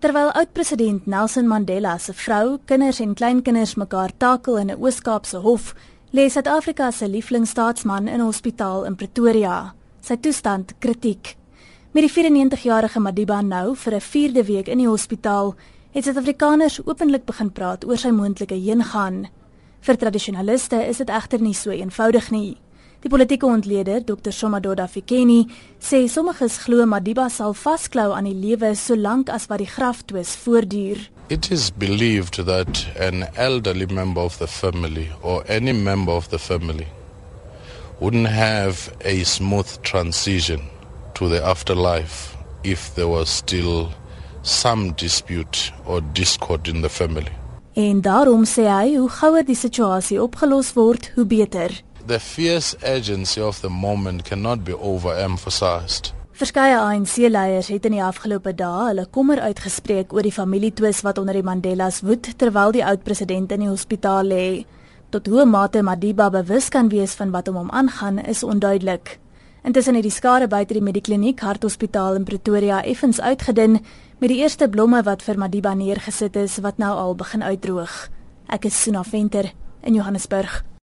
Terwyl oud-president Nelson Mandela se vrou, kinders en kleinkinders mekaar takel in 'n Oos-Kaapse hof, lê Suid-Afrika se lieflingstaatsman in hospitaal in Pretoria. Sy toestand kritiek. Met die 94-jarige Madiba nou vir 'n 4de week in die hospitaal, het Suid-Afrikaners openlik begin praat oor sy moontlike heengaan. Vir tradisionaliste is dit egter nie so eenvoudig nie. Die politieke ontleder, Dr. Somadoda Fikeni, sê sommiges glo Madiba sal vasklou aan die lewe solank as wat die graftoes voortduur. It is believed that an elderly member of the family or any member of the family wouldn't have a smooth transition to the afterlife if there was still some dispute or discord in the family. En daarom sê hy hoe gouer die situasie opgelos word, hoe beter. The fierce urgency of the moment cannot be overemphasized. Verskeie ANC-leiers het in die afgelope dae hulle kommer uitgespreek oor die familietwis wat onder die Mandelas woed terwyl die oud-president in die hospitaal lê. Tot hoe mate Madiba bewus kan wees van wat hom aangaan is onduidelik. Intussen het die skare buite die Medikliniek Harthospitaal in Pretoria effens uitgedun met die eerste blomme wat vir Madiba neergesit is wat nou al begin uitdroog. Ek is Suna Venter in Johannesburg.